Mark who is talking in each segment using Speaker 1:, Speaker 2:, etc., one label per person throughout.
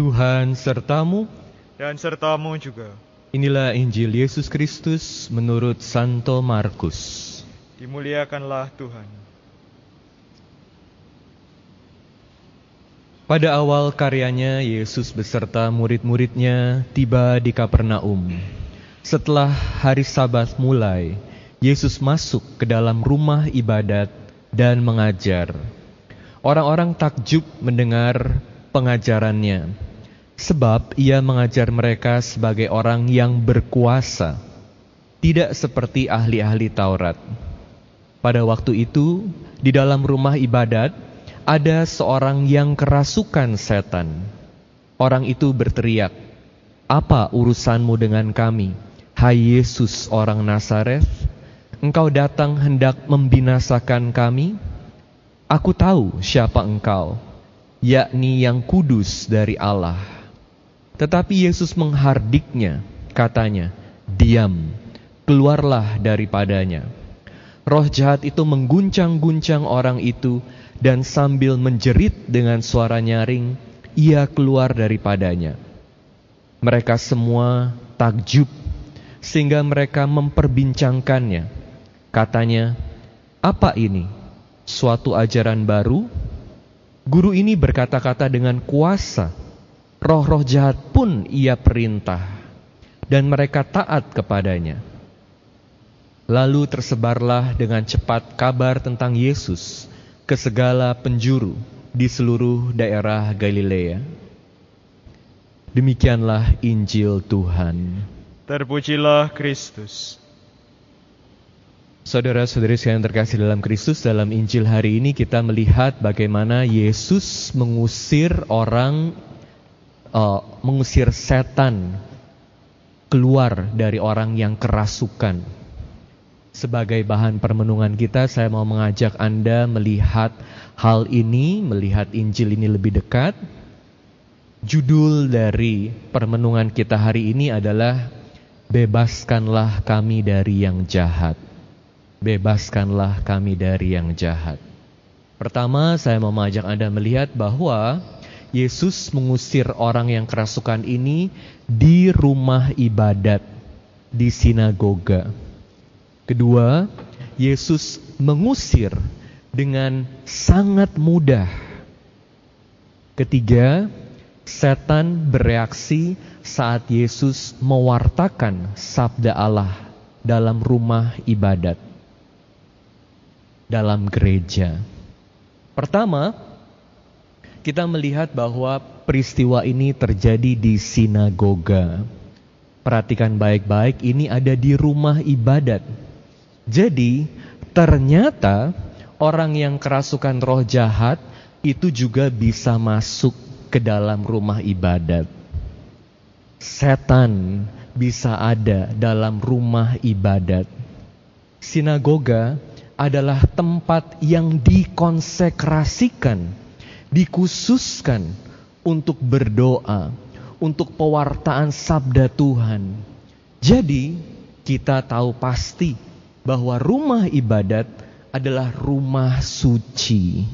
Speaker 1: Tuhan sertamu.
Speaker 2: dan sertamu juga.
Speaker 1: Inilah Injil Yesus Kristus menurut Santo Markus.
Speaker 2: Dimuliakanlah Tuhan.
Speaker 1: Pada awal karyanya, Yesus beserta murid-muridnya tiba di Kapernaum. Setelah hari Sabat mulai, Yesus masuk ke dalam rumah ibadat dan mengajar. Orang-orang takjub mendengar pengajarannya, sebab ia mengajar mereka sebagai orang yang berkuasa, tidak seperti ahli-ahli Taurat. Pada waktu itu, di dalam rumah ibadat ada seorang yang kerasukan setan. Orang itu berteriak, "Apa urusanmu dengan kami, hai Yesus orang Nazaret? Engkau datang hendak membinasakan kami? Aku tahu siapa engkau, yakni yang kudus dari Allah." Tetapi Yesus menghardiknya, katanya, "Diam, keluarlah daripadanya." Roh jahat itu mengguncang-guncang orang itu dan sambil menjerit dengan suara nyaring, ia keluar daripadanya. Mereka semua takjub sehingga mereka memperbincangkannya. Katanya, "Apa ini? Suatu ajaran baru?" Guru ini berkata-kata dengan kuasa. Roh-roh jahat pun ia perintah dan mereka taat kepadanya. Lalu tersebarlah dengan cepat kabar tentang Yesus ke segala penjuru di seluruh daerah Galilea. Demikianlah Injil Tuhan.
Speaker 2: Terpujilah Kristus.
Speaker 1: Saudara-saudari sekalian terkasih dalam Kristus, dalam Injil hari ini kita melihat bagaimana Yesus mengusir orang, uh, mengusir setan keluar dari orang yang kerasukan. Sebagai bahan permenungan kita, saya mau mengajak Anda melihat hal ini, melihat Injil ini lebih dekat. Judul dari permenungan kita hari ini adalah Bebaskanlah kami dari yang jahat. Bebaskanlah kami dari yang jahat. Pertama, saya mau mengajak Anda melihat bahwa Yesus mengusir orang yang kerasukan ini di rumah ibadat, di sinagoga. Kedua, Yesus mengusir dengan sangat mudah. Ketiga, setan bereaksi saat Yesus mewartakan sabda Allah dalam rumah ibadat, dalam gereja. Pertama, kita melihat bahwa peristiwa ini terjadi di sinagoga. Perhatikan baik-baik, ini ada di rumah ibadat. Jadi, ternyata orang yang kerasukan roh jahat itu juga bisa masuk ke dalam rumah ibadat. Setan bisa ada dalam rumah ibadat. Sinagoga adalah tempat yang dikonsekrasikan, dikhususkan untuk berdoa, untuk pewartaan sabda Tuhan. Jadi, kita tahu pasti bahwa rumah ibadat adalah rumah suci.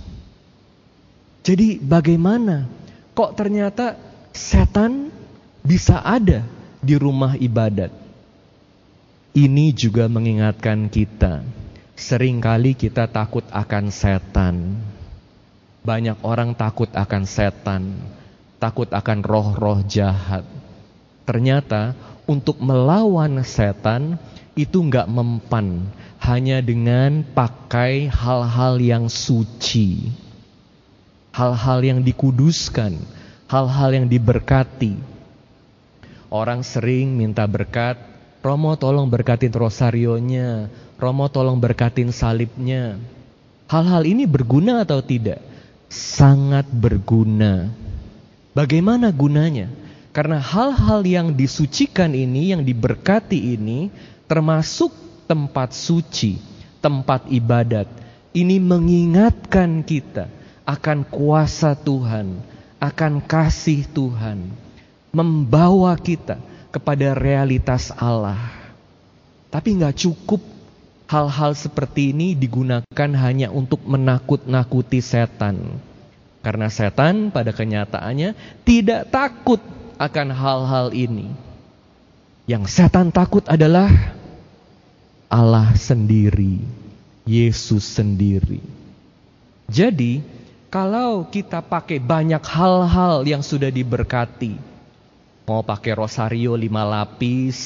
Speaker 1: Jadi, bagaimana kok ternyata setan bisa ada di rumah ibadat? Ini juga mengingatkan kita, sering kali kita takut akan setan. Banyak orang takut akan setan, takut akan roh-roh jahat. Ternyata untuk melawan setan itu nggak mempan hanya dengan pakai hal-hal yang suci, hal-hal yang dikuduskan, hal-hal yang diberkati. Orang sering minta berkat, Romo tolong berkatin rosarionya, Romo tolong berkatin salibnya. Hal-hal ini berguna atau tidak? Sangat berguna. Bagaimana gunanya? Karena hal-hal yang disucikan ini, yang diberkati ini, termasuk tempat suci, tempat ibadat. Ini mengingatkan kita akan kuasa Tuhan, akan kasih Tuhan, membawa kita kepada realitas Allah. Tapi nggak cukup hal-hal seperti ini digunakan hanya untuk menakut-nakuti setan. Karena setan pada kenyataannya tidak takut akan hal-hal ini. Yang setan takut adalah Allah sendiri, Yesus sendiri. Jadi, kalau kita pakai banyak hal-hal yang sudah diberkati, mau pakai rosario lima lapis,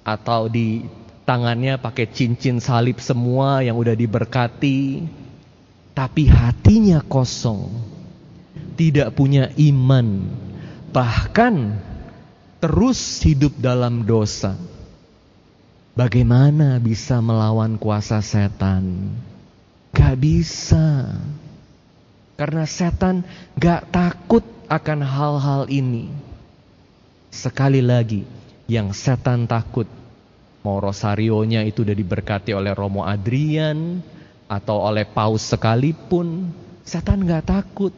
Speaker 1: atau di tangannya pakai cincin salib semua yang udah diberkati, tapi hatinya kosong, tidak punya iman, bahkan terus hidup dalam dosa. Bagaimana bisa melawan kuasa setan? Gak bisa. Karena setan gak takut akan hal-hal ini. Sekali lagi, yang setan takut, mau rosarionya itu udah diberkati oleh Romo Adrian, atau oleh Paus sekalipun, setan gak takut.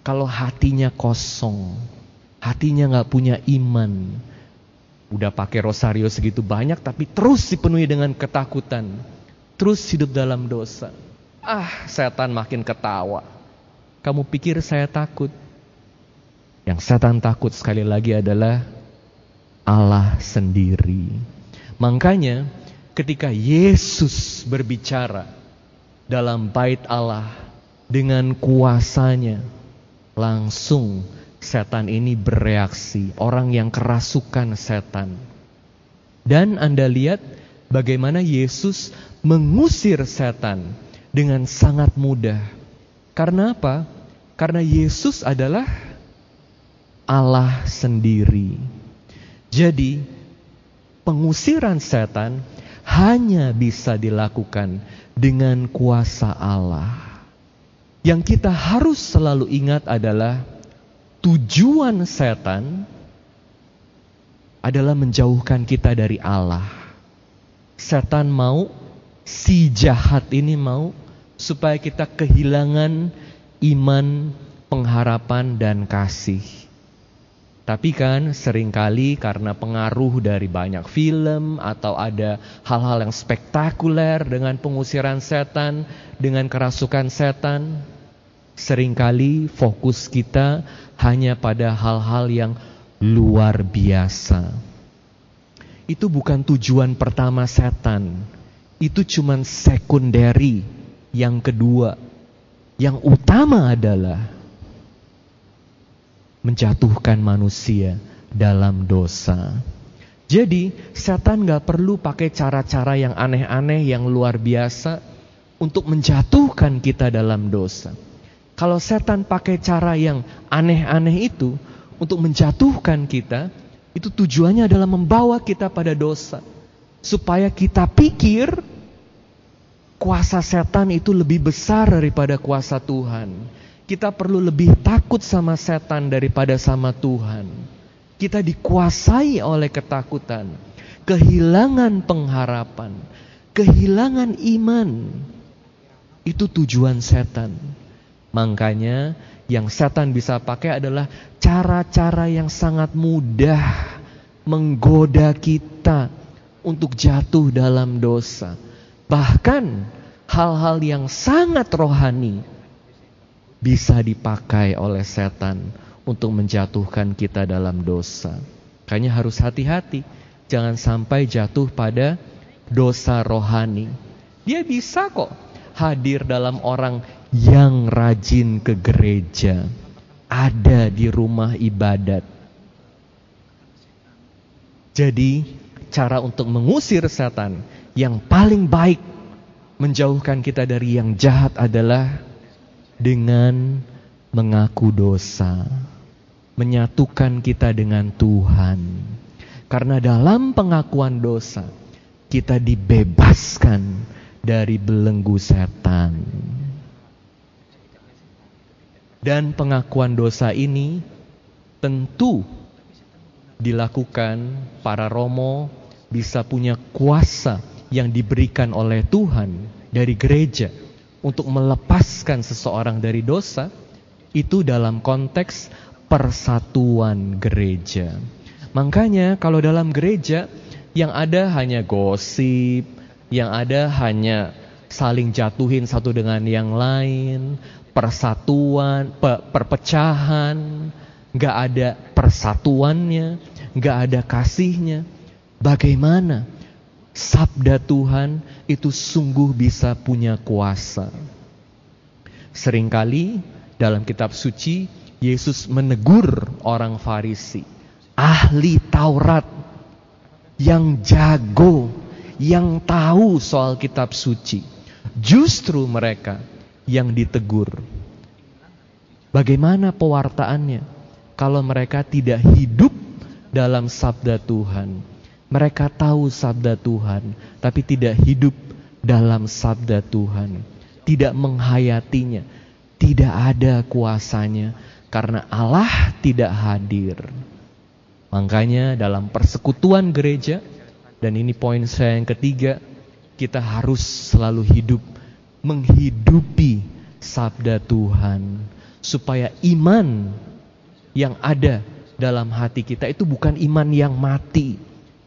Speaker 1: Kalau hatinya kosong, hatinya gak punya iman, Udah pakai rosario segitu banyak tapi terus dipenuhi dengan ketakutan. Terus hidup dalam dosa. Ah, setan makin ketawa. Kamu pikir saya takut? Yang setan takut sekali lagi adalah Allah sendiri. Makanya ketika Yesus berbicara dalam bait Allah dengan kuasanya langsung setan ini bereaksi, orang yang kerasukan setan. Dan Anda lihat bagaimana Yesus mengusir setan dengan sangat mudah. Karena apa? Karena Yesus adalah Allah sendiri. Jadi, pengusiran setan hanya bisa dilakukan dengan kuasa Allah. Yang kita harus selalu ingat adalah tujuan setan adalah menjauhkan kita dari Allah. Setan mau, si jahat ini mau, supaya kita kehilangan iman, pengharapan, dan kasih. Tapi kan sering kali karena pengaruh dari banyak film atau ada hal-hal yang spektakuler dengan pengusiran setan, dengan kerasukan setan, sering kali fokus kita hanya pada hal-hal yang luar biasa. Itu bukan tujuan pertama setan. Itu cuma sekunderi. Yang kedua, yang utama adalah menjatuhkan manusia dalam dosa. Jadi setan gak perlu pakai cara-cara yang aneh-aneh, yang luar biasa untuk menjatuhkan kita dalam dosa. Kalau setan pakai cara yang aneh-aneh itu untuk menjatuhkan kita, itu tujuannya adalah membawa kita pada dosa. Supaya kita pikir kuasa setan itu lebih besar daripada kuasa Tuhan. Kita perlu lebih takut sama setan daripada sama Tuhan. Kita dikuasai oleh ketakutan, kehilangan pengharapan, kehilangan iman. Itu tujuan setan. Makanya yang setan bisa pakai adalah cara-cara yang sangat mudah menggoda kita untuk jatuh dalam dosa. Bahkan hal-hal yang sangat rohani bisa dipakai oleh setan untuk menjatuhkan kita dalam dosa. Makanya harus hati-hati, jangan sampai jatuh pada dosa rohani. Dia bisa kok hadir dalam orang yang rajin ke gereja, ada di rumah ibadat. Jadi, cara untuk mengusir setan yang paling baik menjauhkan kita dari yang jahat adalah dengan mengaku dosa, menyatukan kita dengan Tuhan. Karena dalam pengakuan dosa, kita dibebaskan dari belenggu setan. Dan pengakuan dosa ini tentu dilakukan para romo bisa punya kuasa yang diberikan oleh Tuhan dari gereja untuk melepaskan seseorang dari dosa itu dalam konteks persatuan gereja. Makanya kalau dalam gereja yang ada hanya gosip, yang ada hanya saling jatuhin satu dengan yang lain, persatuan, pe- perpecahan, nggak ada persatuannya, nggak ada kasihnya. Bagaimana sabda Tuhan itu sungguh bisa punya kuasa? Seringkali dalam kitab suci Yesus menegur orang Farisi, ahli Taurat yang jago, yang tahu soal kitab suci. Justru mereka yang ditegur. Bagaimana pewartaannya kalau mereka tidak hidup dalam sabda Tuhan? Mereka tahu sabda Tuhan, tapi tidak hidup dalam sabda Tuhan, tidak menghayatinya, tidak ada kuasanya karena Allah tidak hadir. Makanya dalam persekutuan gereja dan ini poin saya yang ketiga, kita harus selalu hidup menghidupi sabda Tuhan supaya iman yang ada dalam hati kita itu bukan iman yang mati,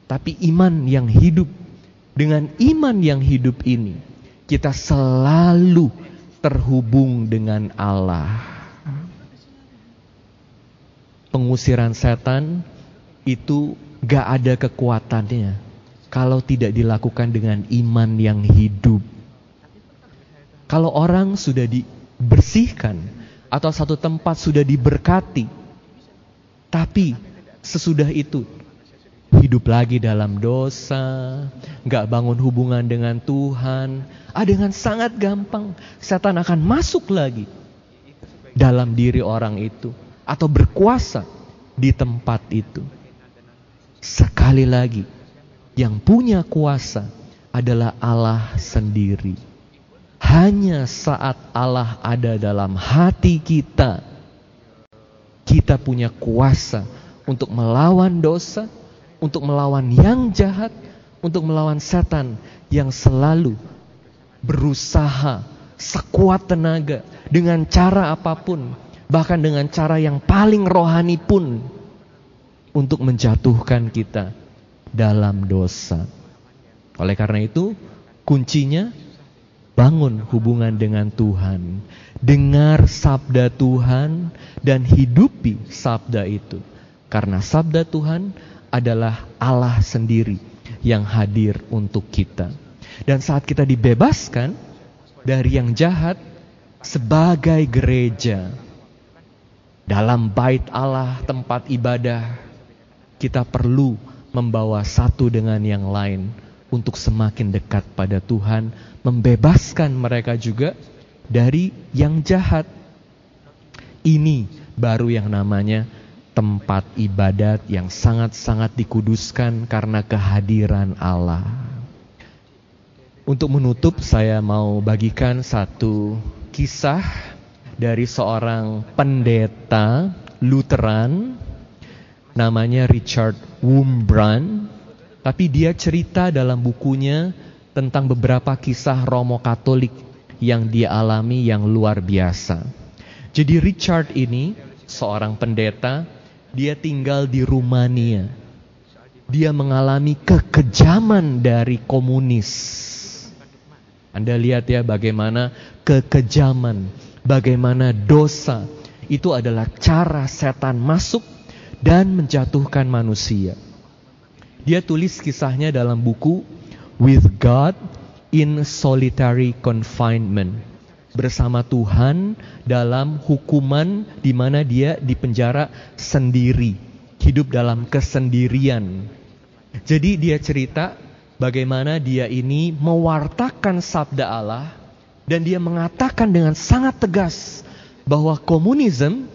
Speaker 1: tapi iman yang hidup. Dengan iman yang hidup ini, kita selalu terhubung dengan Allah. Pengusiran setan itu gak ada kekuatannya kalau tidak dilakukan dengan iman yang hidup. Kalau orang sudah dibersihkan atau satu tempat sudah diberkati, tapi sesudah itu hidup lagi dalam dosa, nggak bangun hubungan dengan Tuhan, ah dengan sangat gampang setan akan masuk lagi dalam diri orang itu atau berkuasa di tempat itu. Sekali lagi, yang punya kuasa adalah Allah sendiri. Hanya saat Allah ada dalam hati kita, kita punya kuasa untuk melawan dosa, untuk melawan yang jahat, untuk melawan setan yang selalu berusaha sekuat tenaga dengan cara apa pun, bahkan dengan cara yang paling rohani pun untuk menjatuhkan kita dalam dosa. Oleh karena itu, kuncinya bangun hubungan dengan Tuhan, dengar sabda Tuhan dan hidupi sabda itu. Karena sabda Tuhan adalah Allah sendiri yang hadir untuk kita. Dan saat kita dibebaskan dari yang jahat sebagai gereja dalam bait Allah tempat ibadah kita perlu membawa satu dengan yang lain untuk semakin dekat pada Tuhan, membebaskan mereka juga dari yang jahat. Ini baru yang namanya tempat ibadat yang sangat-sangat dikuduskan karena kehadiran Allah. Untuk menutup, saya mau bagikan satu kisah dari seorang pendeta Lutheran namanya Richard Wurmbrand, tapi dia cerita dalam bukunya tentang beberapa kisah Romo Katolik yang dia alami yang luar biasa. Jadi Richard ini seorang pendeta, dia tinggal di Rumania. Dia mengalami kekejaman dari komunis. Anda lihat ya bagaimana kekejaman, bagaimana dosa itu adalah cara setan masuk dan menjatuhkan manusia. Dia tulis kisahnya dalam buku With God in Solitary Confinement. Bersama Tuhan dalam hukuman di mana dia dipenjara sendiri, hidup dalam kesendirian. Jadi dia cerita bagaimana dia ini mewartakan sabda Allah dan dia mengatakan dengan sangat tegas bahwa komunisme,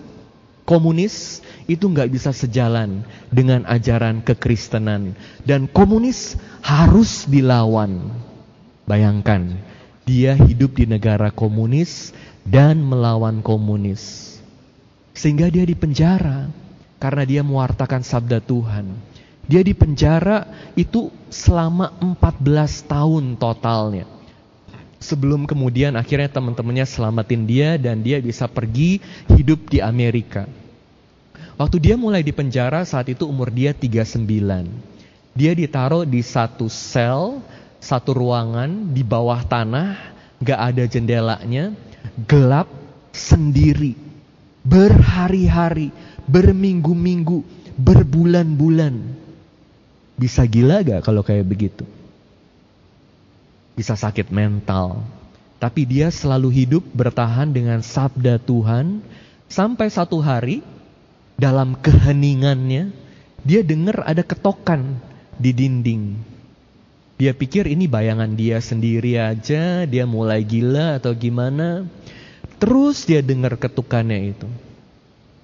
Speaker 1: komunis itu nggak bisa sejalan dengan ajaran kekristenan dan komunis harus dilawan. Bayangkan, dia hidup di negara komunis dan melawan komunis. Sehingga dia dipenjara karena dia mewartakan sabda Tuhan. Dia dipenjara itu selama 14 tahun totalnya. Sebelum kemudian akhirnya teman-temannya selamatin dia dan dia bisa pergi hidup di Amerika. Waktu dia mulai di penjara saat itu umur dia 39. Dia ditaruh di satu sel, satu ruangan di bawah tanah, gak ada jendelanya, gelap, sendiri, berhari-hari, berminggu-minggu, berbulan-bulan. Bisa gila gak kalau kayak begitu? Bisa sakit mental. Tapi dia selalu hidup bertahan dengan sabda Tuhan. Sampai satu hari dalam keheningannya dia dengar ada ketokan di dinding. Dia pikir ini bayangan dia sendiri aja, dia mulai gila atau gimana. Terus dia dengar ketukannya itu.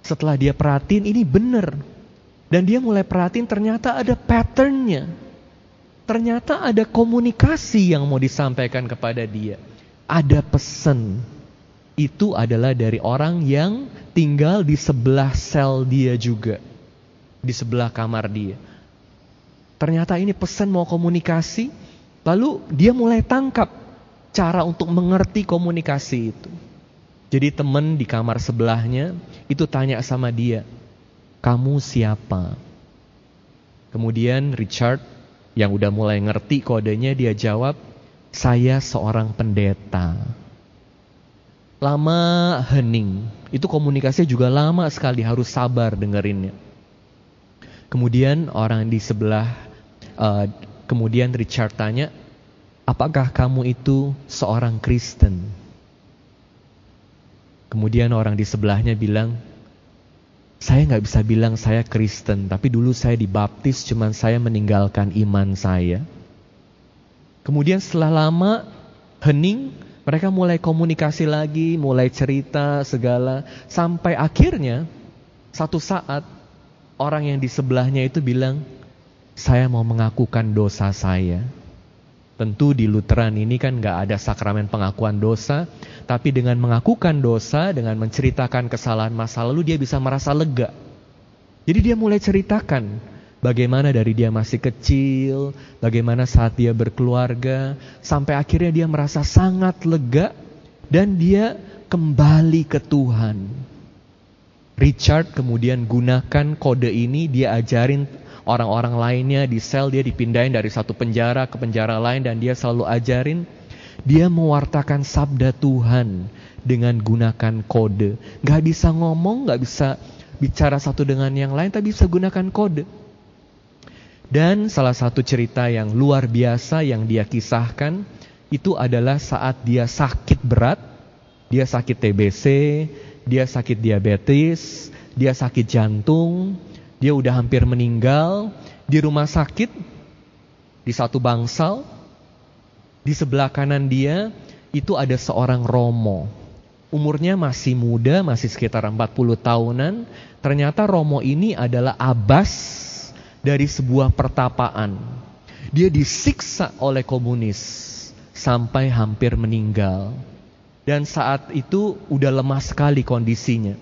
Speaker 1: Setelah dia perhatiin ini benar. Dan dia mulai perhatiin ternyata ada patternnya. Ternyata ada komunikasi yang mau disampaikan kepada dia. Ada pesan. Itu adalah dari orang yang tinggal di sebelah sel dia juga. Di sebelah kamar dia. Ternyata ini pesan mau komunikasi. Lalu dia mulai tangkap cara untuk mengerti komunikasi itu. Jadi teman di kamar sebelahnya itu tanya sama dia, kamu siapa? Kemudian Richard yang udah mulai ngerti kodenya dia jawab, saya seorang pendeta. Lama hening, itu komunikasinya juga lama sekali harus sabar dengerinnya. Kemudian orang di sebelah, uh, kemudian Richard tanya, apakah kamu itu seorang Kristen? Kemudian orang di sebelahnya bilang, saya nggak bisa bilang saya Kristen, tapi dulu saya dibaptis, cuman saya meninggalkan iman saya. Kemudian setelah lama hening, mereka mulai komunikasi lagi, mulai cerita segala, sampai akhirnya satu saat orang yang di sebelahnya itu bilang, saya mau mengakukan dosa saya. Tentu di Lutheran ini kan nggak ada sakramen pengakuan dosa, tapi dengan mengakukan dosa, dengan menceritakan kesalahan masa lalu dia bisa merasa lega. Jadi dia mulai ceritakan bagaimana dari dia masih kecil, bagaimana saat dia berkeluarga, sampai akhirnya dia merasa sangat lega dan dia kembali ke Tuhan. Richard kemudian gunakan kode ini, dia ajarin orang-orang lainnya di sel dia dipindahin dari satu penjara ke penjara lain dan dia selalu ajarin dia mewartakan sabda Tuhan dengan gunakan kode. Gak bisa ngomong, gak bisa bicara satu dengan yang lain, tapi bisa gunakan kode. Dan salah satu cerita yang luar biasa yang dia kisahkan itu adalah saat dia sakit berat, dia sakit TBC, dia sakit diabetes, dia sakit jantung, dia udah hampir meninggal di rumah sakit di satu bangsal. Di sebelah kanan dia itu ada seorang Romo. Umurnya masih muda, masih sekitar 40 tahunan. Ternyata Romo ini adalah abas dari sebuah pertapaan. Dia disiksa oleh komunis sampai hampir meninggal. Dan saat itu udah lemah sekali kondisinya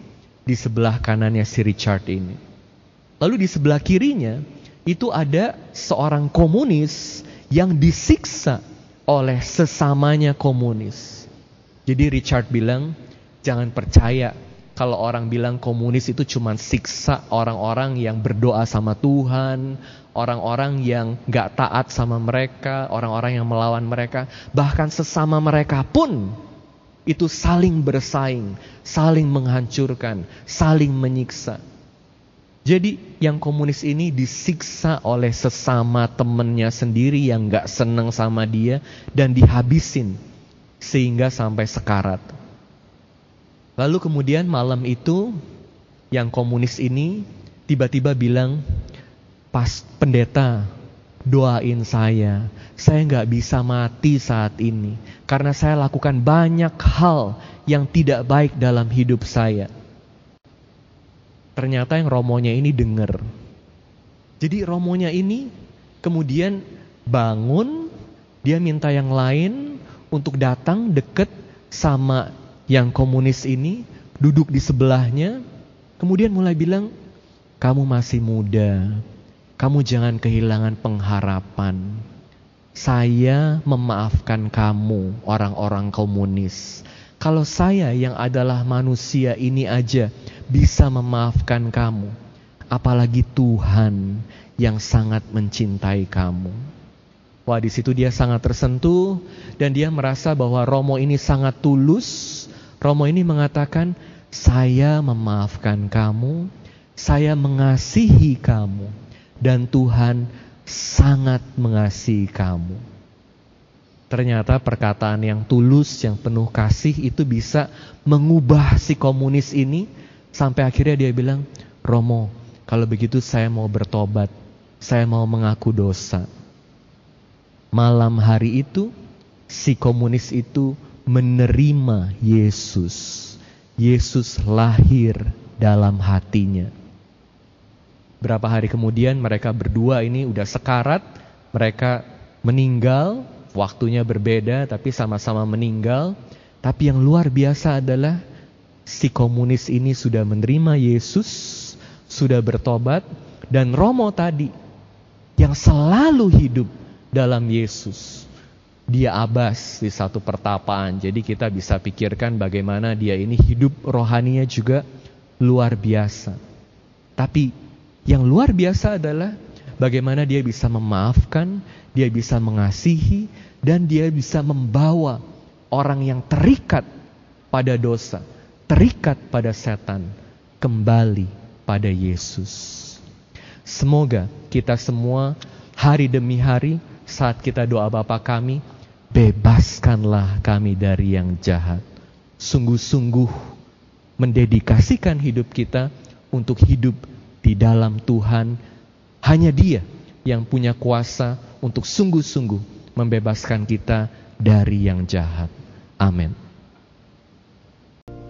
Speaker 1: di sebelah kanannya si Richard ini. Lalu di sebelah kirinya itu ada seorang komunis yang disiksa oleh sesamanya komunis. Jadi Richard bilang, jangan percaya kalau orang bilang komunis itu cuma siksa orang-orang yang berdoa sama Tuhan, orang-orang yang gak taat sama mereka, orang-orang yang melawan mereka, bahkan sesama mereka pun itu saling bersaing, saling menghancurkan, saling menyiksa. Jadi yang komunis ini disiksa oleh sesama temennya sendiri yang gak seneng sama dia dan dihabisin sehingga sampai sekarat. Lalu kemudian malam itu yang komunis ini tiba-tiba bilang, pas pendeta doain saya, saya gak bisa mati saat ini karena saya lakukan banyak hal yang tidak baik dalam hidup saya. Ternyata yang romonya ini dengar. Jadi romonya ini kemudian bangun, dia minta yang lain untuk datang deket sama yang komunis ini, duduk di sebelahnya, kemudian mulai bilang, kamu masih muda, kamu jangan kehilangan pengharapan. Saya memaafkan kamu, orang-orang komunis. Kalau saya yang adalah manusia ini aja bisa memaafkan kamu, apalagi Tuhan yang sangat mencintai kamu. Wah, di situ dia sangat tersentuh dan dia merasa bahwa Romo ini sangat tulus, Romo ini mengatakan, "Saya memaafkan kamu, saya mengasihi kamu, dan Tuhan sangat mengasihi kamu." Ternyata perkataan yang tulus, yang penuh kasih itu bisa mengubah si komunis ini sampai akhirnya dia bilang, "Romo, kalau begitu saya mau bertobat, saya mau mengaku dosa." Malam hari itu si komunis itu menerima Yesus. Yesus lahir dalam hatinya. Berapa hari kemudian mereka berdua ini udah sekarat, mereka meninggal, waktunya berbeda tapi sama-sama meninggal. Tapi yang luar biasa adalah si komunis ini sudah menerima Yesus, sudah bertobat dan Romo tadi yang selalu hidup dalam Yesus dia abas di satu pertapaan. Jadi kita bisa pikirkan bagaimana dia ini hidup rohaninya juga luar biasa. Tapi yang luar biasa adalah bagaimana dia bisa memaafkan, dia bisa mengasihi, dan dia bisa membawa orang yang terikat pada dosa, terikat pada setan, kembali pada Yesus. Semoga kita semua hari demi hari saat kita doa Bapa kami, bebaskanlah kami dari yang jahat. Sungguh-sungguh mendedikasikan hidup kita untuk hidup di dalam Tuhan. Hanya Dia yang punya kuasa untuk sungguh-sungguh membebaskan kita dari yang jahat. Amin.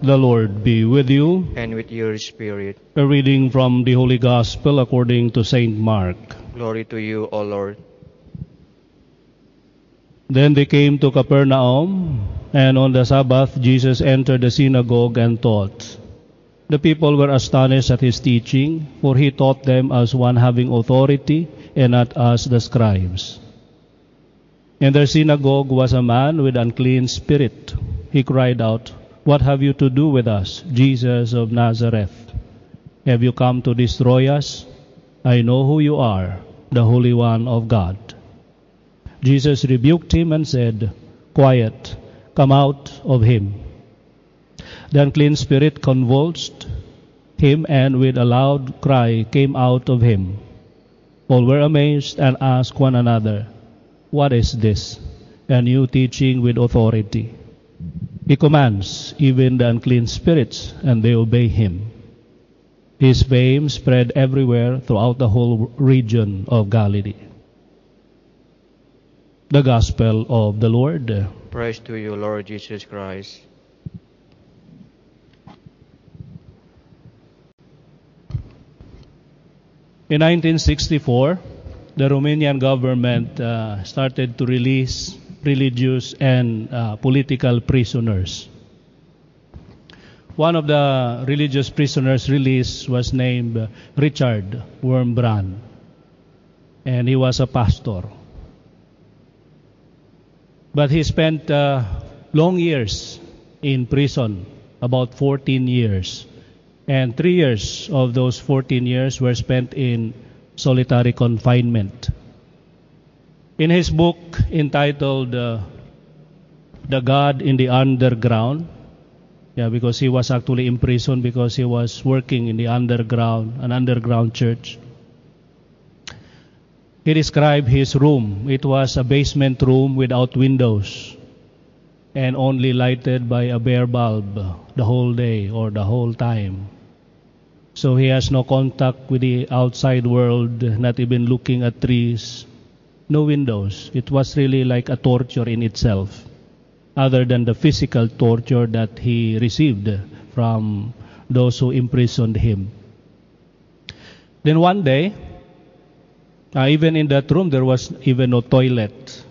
Speaker 3: The Lord be with you.
Speaker 4: and with your spirit.
Speaker 3: A reading from the Holy Gospel according to Saint Mark.
Speaker 4: Glory to you, O Lord.
Speaker 3: Then they came to Capernaum, and on the Sabbath Jesus entered the synagogue and taught. The people were astonished at his teaching, for he taught them as one having authority, and not as the scribes. In their synagogue was a man with unclean spirit. He cried out, What have you to do with us, Jesus of Nazareth? Have you come to destroy us? I know who you are, the Holy One of God. Jesus rebuked him and said, Quiet, come out of him. The unclean spirit convulsed him and with a loud cry came out of him. All were amazed and asked one another, What is this? A new teaching with authority. He commands even the unclean spirits, and they obey him. His fame spread everywhere throughout the whole region of Galilee. The Gospel of the Lord.
Speaker 4: Praise to you, Lord Jesus Christ.
Speaker 3: In 1964, the Romanian government uh, started to release religious and uh, political prisoners. One of the religious prisoners released was named Richard Wormbrand, and he was a pastor. But he spent uh, long years in prison, about 14 years. And three years of those 14 years were spent in solitary confinement. In his book entitled uh, The God in the Underground, yeah, because he was actually imprisoned because he was working in the underground, an underground church. He described his room. It was a basement room without windows and only lighted by a bare bulb the whole day or the whole time. So he has no contact with the outside world, not even looking at trees, no windows. It was really like a torture in itself, other than the physical torture that he received from those who imprisoned him. Then one day, uh, even in that room, there was even no toilet.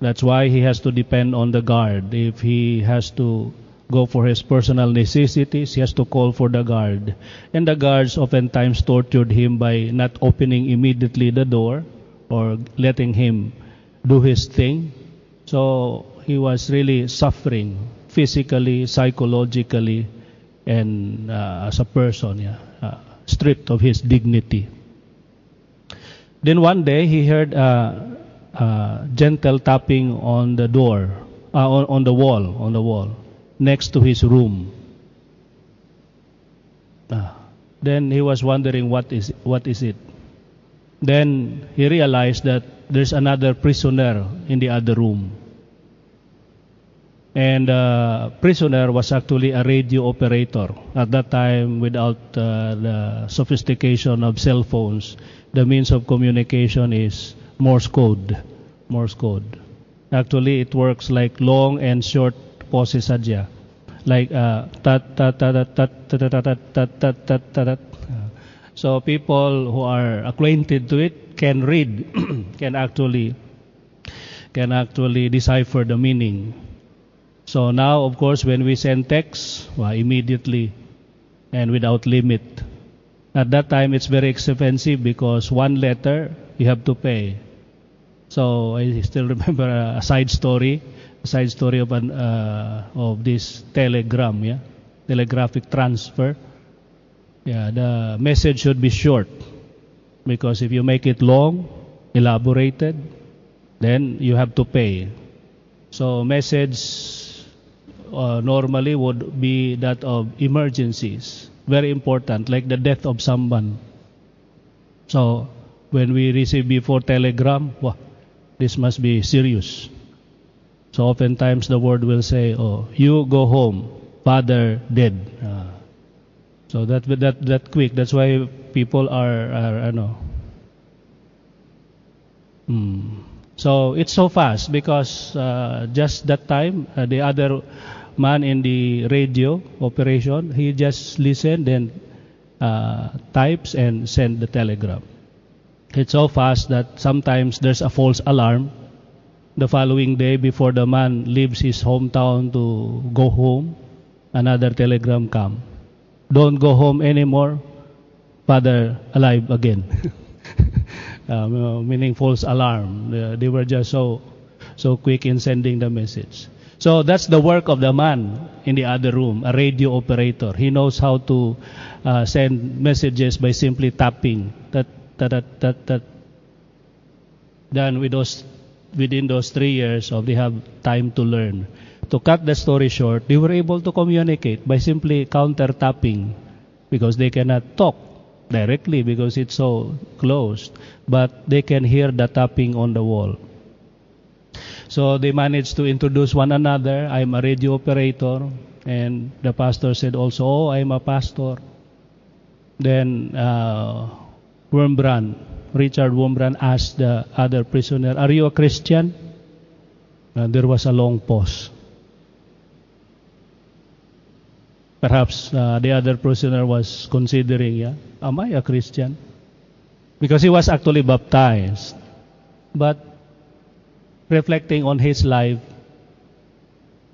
Speaker 3: That's why he has to depend on the guard. If he has to go for his personal necessities, he has to call for the guard. And the guards oftentimes tortured him by not opening immediately the door or letting him do his thing. So he was really suffering physically, psychologically, and uh, as a person, yeah, uh, stripped of his dignity. Then one day he heard a, a gentle tapping on the door, uh, on, on the wall, on the wall. Next to his room. Ah, then he was wondering what is what is it. Then he realized that there's another prisoner in the other room. And the prisoner was actually a radio operator. At that time, without uh, the sophistication of cell phones, the means of communication is Morse code. Morse code. Actually, it works like long and short pauses sadya. Like uh. So people who are acquainted to it can read, can actually can actually decipher the meaning. So now, of course, when we send text, well, immediately and without limit. At that time, it's very expensive because one letter you have to pay. So I still remember a side story, side story of an uh, of this telegram, yeah, telegraphic transfer. Yeah, the message should be short because if you make it long, elaborated, then you have to pay. So message uh, normally would be that of emergencies, very important, like the death of someone. So when we receive before telegram, wow, this must be serious. So oftentimes the word will say, "Oh, you go home, father dead." Uh, so that that that quick. That's why people are are I know. Hmm. So it's so fast because uh, just that time uh, the other man in the radio operation he just listen then uh, types and send the telegram. It's so fast that sometimes there's a false alarm. The following day, before the man leaves his hometown to go home, another telegram come. Don't go home anymore. Father alive again. um, meaning false alarm. Uh, they were just so so quick in sending the message. So that's the work of the man in the other room, a radio operator. He knows how to uh, send messages by simply tapping. That that that that. that. Then with those within those three years of they have time to learn. To cut the story short, they were able to communicate by simply counter tapping because they cannot talk directly because it's so closed, but they can hear the tapping on the wall. So they managed to introduce one another. I'm a radio operator, and the pastor said also, "Oh, I'm a pastor." Then uh, Wormbrand, Richard Wormbrand asked the other prisoner, "Are you a Christian?" And there was a long pause. Perhaps uh, the other prisoner was considering, yeah, am I a Christian? Because he was actually baptized. But reflecting on his life,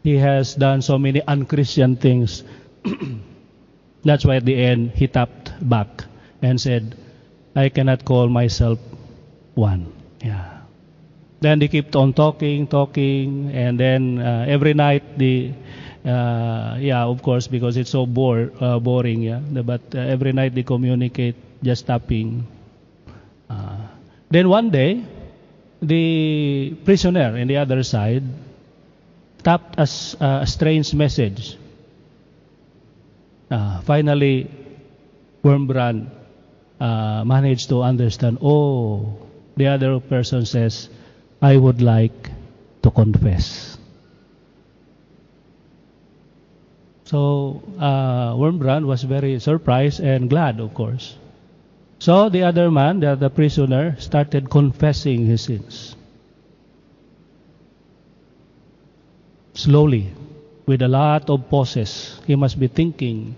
Speaker 3: he has done so many unchristian things. That's why at the end he tapped back and said, I cannot call myself one. Yeah. Then they kept on talking, talking, and then uh, every night the uh, yeah, of course, because it's so bore, uh, boring, yeah. But uh, every night they communicate just tapping. Uh, then one day, the prisoner in the other side tapped a, a strange message. Uh, finally, Wormbrand uh, managed to understand. Oh, the other person says, "I would like to confess." So uh, Wormbrand was very surprised and glad, of course. So the other man, the other prisoner, started confessing his sins. Slowly, with a lot of pauses, he must be thinking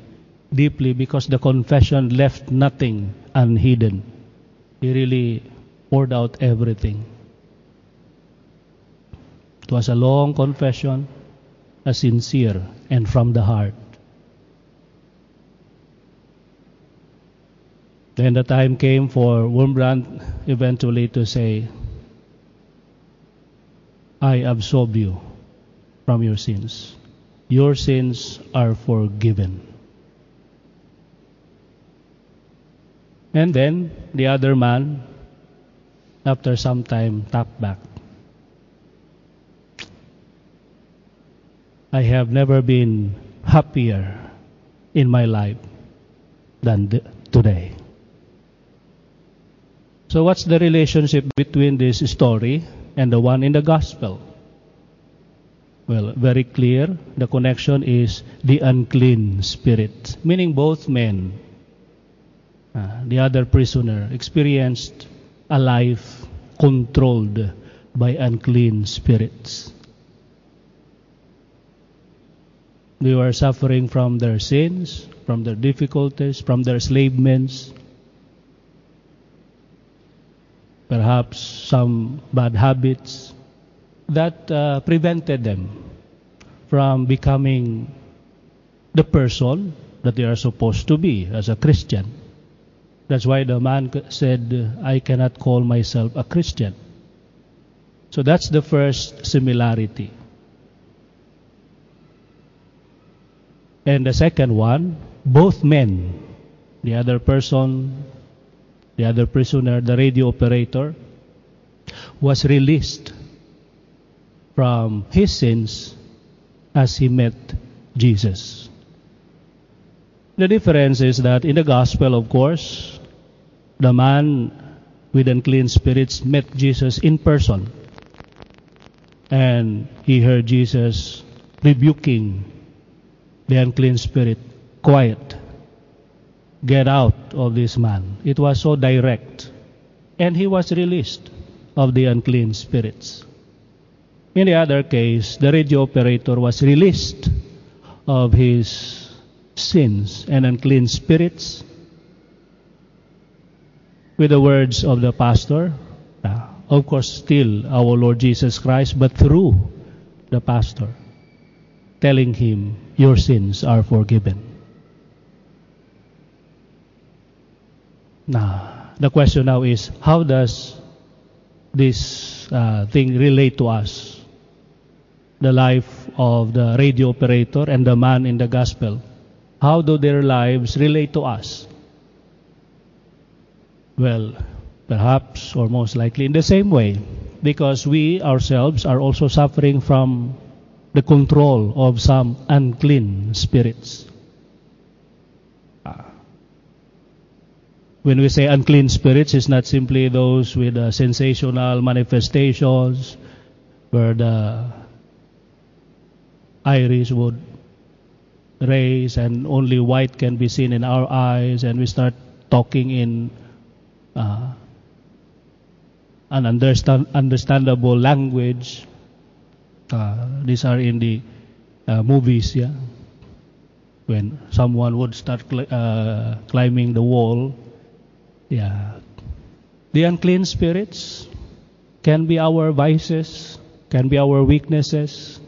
Speaker 3: deeply because the confession left nothing unhidden. He really poured out everything. It was a long confession a sincere and from the heart. Then the time came for Wormbrand eventually to say, I absolve you from your sins. Your sins are forgiven. And then the other man, after some time, tapped back. I have never been happier in my life than th- today. So, what's the relationship between this story and the one in the gospel? Well, very clear. The connection is the unclean spirit, meaning both men, uh, the other prisoner, experienced a life controlled by unclean spirits. They were suffering from their sins, from their difficulties, from their enslavements, perhaps some bad habits that uh, prevented them from becoming the person that they are supposed to be as a Christian. That's why the man said, I cannot call myself a Christian. So that's the first similarity. And the second one, both men, the other person, the other prisoner, the radio operator, was released from his sins as he met Jesus. The difference is that in the gospel, of course, the man with unclean spirits met Jesus in person. And he heard Jesus rebuking the unclean spirit, Quiet, get out of this man. It was so direct. And he was released of the unclean spirits. In the other case, the radio operator was released of his sins and unclean spirits with the words of the pastor, uh, of course, still our Lord Jesus Christ, but through the pastor, telling him, Your sins are forgiven. Now, the question now is, how does this uh, thing relate to us? The life of the radio operator and the man in the gospel. How do their lives relate to us? Well, perhaps or most likely in the same way, because we ourselves are also suffering from the control of some unclean spirits. When we say unclean spirits, it's not simply those with uh, sensational manifestations where the iris would raise and only white can be seen in our eyes, and we start talking in uh, an understand, understandable language. Uh, these are in the uh, movies, yeah. When someone would start cl- uh, climbing the wall, yeah. The unclean spirits can be our vices, can be our weaknesses,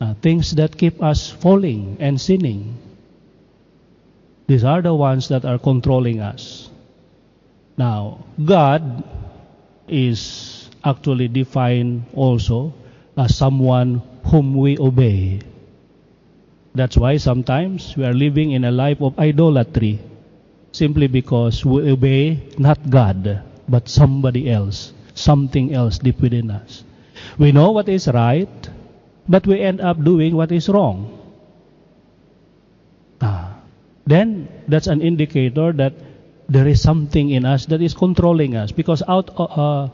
Speaker 3: uh, things that keep us falling and sinning. These are the ones that are controlling us. Now, God is actually defined also as someone whom we obey. That's why sometimes we are living in a life of idolatry simply because we obey not God, but somebody else, something else deep within us. We know what is right, but we end up doing what is wrong. Ah, then that's an indicator that there is something in us that is controlling us because out uh,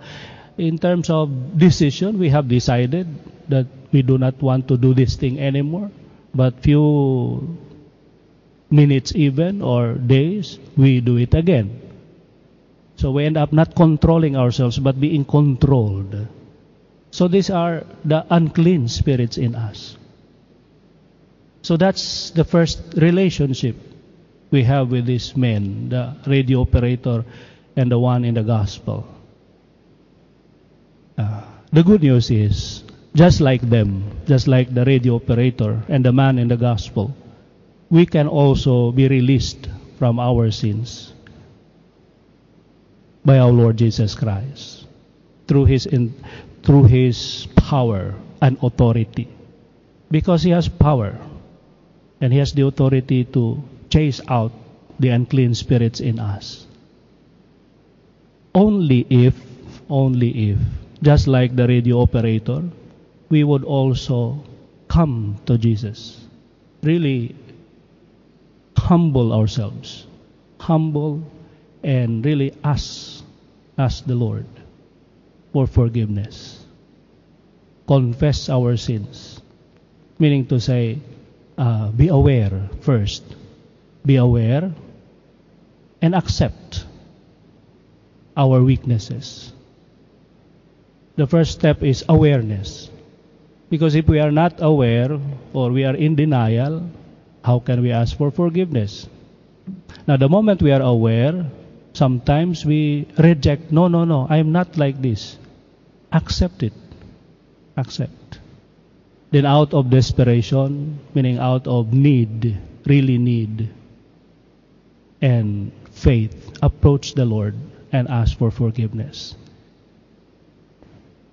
Speaker 3: in terms of decision we have decided that we do not want to do this thing anymore but few minutes even or days, we do it again. So we end up not controlling ourselves but being controlled. So these are the unclean spirits in us. So that's the first relationship we have with these men, the radio operator and the one in the gospel. Uh, the good news is, just like them, just like the radio operator and the man in the gospel, we can also be released from our sins by our Lord Jesus Christ through his in, through his power and authority because he has power and he has the authority to chase out the unclean spirits in us only if only if just like the radio operator we would also come to Jesus. Really humble ourselves. Humble and really ask, ask the Lord for forgiveness. Confess our sins. Meaning to say, uh, be aware first. Be aware and accept our weaknesses. The first step is awareness. Because if we are not aware or we are in denial, how can we ask for forgiveness? Now, the moment we are aware, sometimes we reject, no, no, no, I am not like this. Accept it. Accept. Then, out of desperation, meaning out of need, really need, and faith, approach the Lord and ask for forgiveness.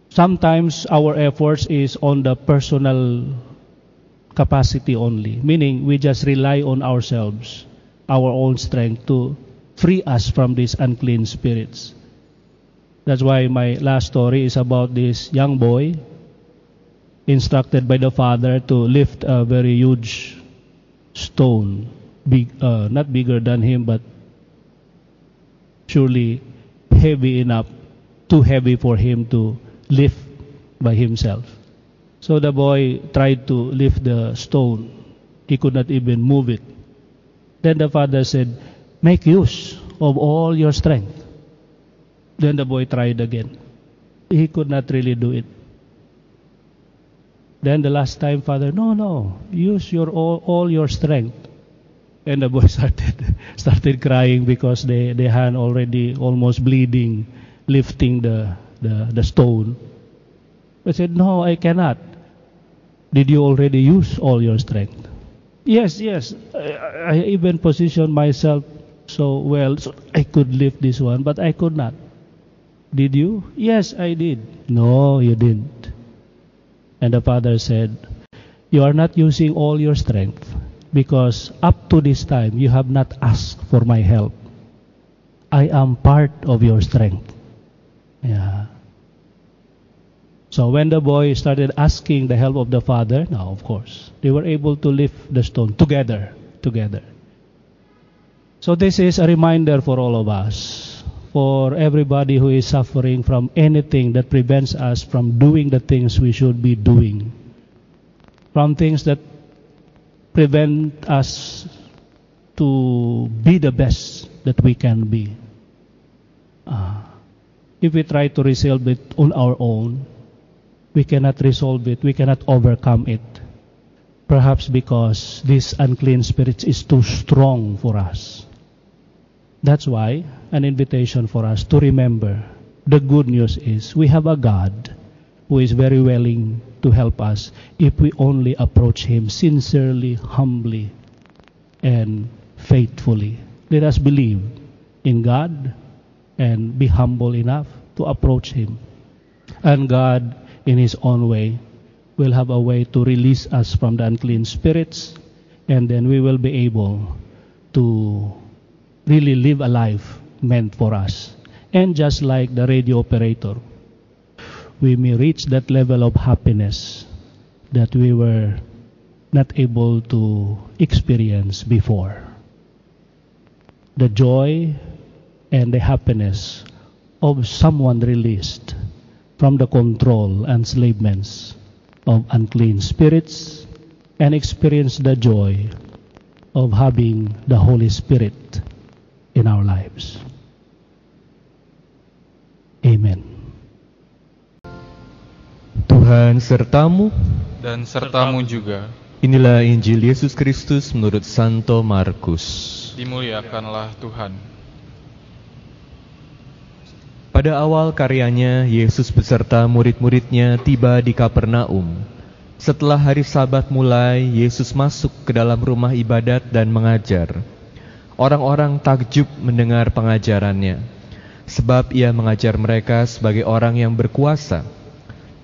Speaker 3: Sometimes our efforts is on the personal capacity only, meaning we just rely on ourselves, our own strength to free us from these unclean spirits. That's why my last story is about this young boy instructed by the father to lift a very huge stone, big, uh, not bigger than him, but surely heavy enough, too heavy for him to lift by himself. So the boy tried to lift the stone. He could not even move it. Then the father said, Make use of all your strength. Then the boy tried again. He could not really do it. Then the last time, father, no, no, use your all, all your strength. And the boy started started crying because the, the hand already almost bleeding, lifting the, the, the stone. I said, No, I cannot. Did you already use all your strength? Yes, yes. I, I even positioned myself so well so I could lift this one, but I could not. Did you? Yes, I did. No, you didn't. And the father said, You are not using all your strength because up to this time you have not asked for my help. I am part of your strength. Yeah. So when the boy started asking the help of the father, now of course, they were able to lift the stone together, together. So this is a reminder for all of us, for everybody who is suffering from anything that prevents us from doing the things we should be doing, from things that prevent us to be the best that we can be. Uh, if we try to resolve it on our own, we cannot resolve it, we cannot overcome it. Perhaps because this unclean spirit is too strong for us. That's why an invitation for us to remember the good news is we have a God who is very willing to help us if we only approach Him sincerely, humbly, and faithfully. Let us believe in God and be humble enough to approach Him. And God in His own way, will have a way to release us from the unclean spirits, and then we will be able to really live a life meant for us. And just like the radio operator, we may reach that level of happiness that we were not able to experience before. The joy and the happiness of someone released from the control and enslavements of unclean spirits and experience the joy of having the Holy Spirit in our lives. Amen.
Speaker 1: Tuhan sertamu,
Speaker 5: dan sertamu juga.
Speaker 1: inilah Injil Yesus Kristus menurut Santo Markus.
Speaker 5: Dimuliakanlah Tuhan.
Speaker 1: Pada awal karyanya, Yesus beserta murid-muridnya tiba di Kapernaum. Setelah hari Sabat mulai, Yesus masuk ke dalam rumah ibadat dan mengajar. Orang-orang takjub mendengar pengajarannya, sebab ia mengajar mereka sebagai orang yang berkuasa,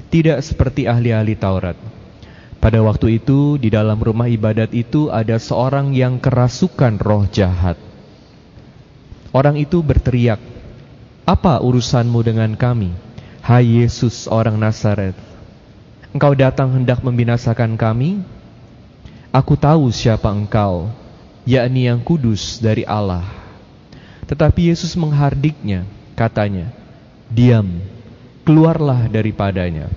Speaker 1: tidak seperti ahli-ahli Taurat. Pada waktu itu, di dalam rumah ibadat itu ada seorang yang kerasukan roh jahat. Orang itu berteriak, "Apa urusanmu dengan kami, hai Yesus orang Nazaret? Engkau datang hendak membinasakan kami? Aku tahu siapa engkau, yakni yang kudus dari Allah. Tetapi Yesus menghardiknya, katanya, Diam, keluarlah daripadanya.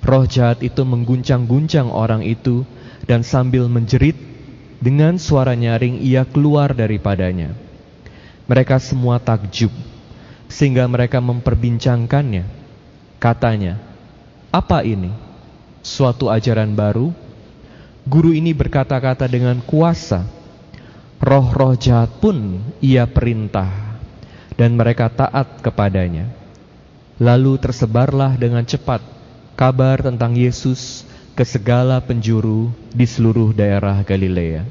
Speaker 1: Roh jahat itu mengguncang-guncang orang itu dan sambil menjerit dengan suara nyaring ia keluar daripadanya. Mereka semua takjub sehingga mereka memperbincangkannya. Katanya, "Apa ini? Suatu ajaran baru?" Guru ini berkata-kata dengan kuasa. Roh-roh jahat pun ia perintah dan mereka taat kepadanya. Lalu tersebarlah dengan cepat kabar tentang Yesus ke segala penjuru di seluruh daerah Galilea.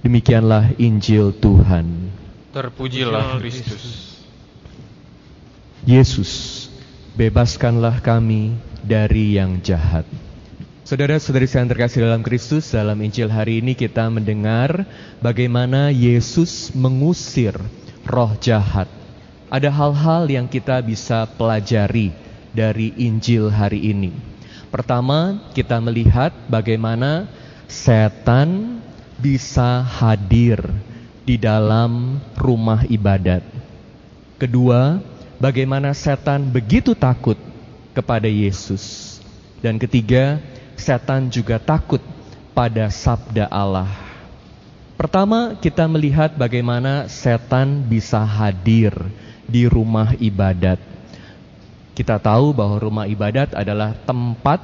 Speaker 1: Demikianlah Injil Tuhan.
Speaker 5: Terpujilah Kristus.
Speaker 1: Yesus, bebaskanlah kami dari yang jahat. Saudara-saudari yang terkasih dalam Kristus, dalam Injil hari ini kita mendengar bagaimana Yesus mengusir roh jahat. Ada hal-hal yang kita bisa pelajari dari Injil hari ini. Pertama, kita melihat bagaimana setan bisa hadir di dalam rumah ibadat. Kedua, bagaimana setan begitu takut kepada Yesus. Dan ketiga, setan juga takut pada sabda Allah. Pertama, kita melihat bagaimana setan bisa hadir di rumah ibadat. Kita tahu bahwa rumah ibadat adalah tempat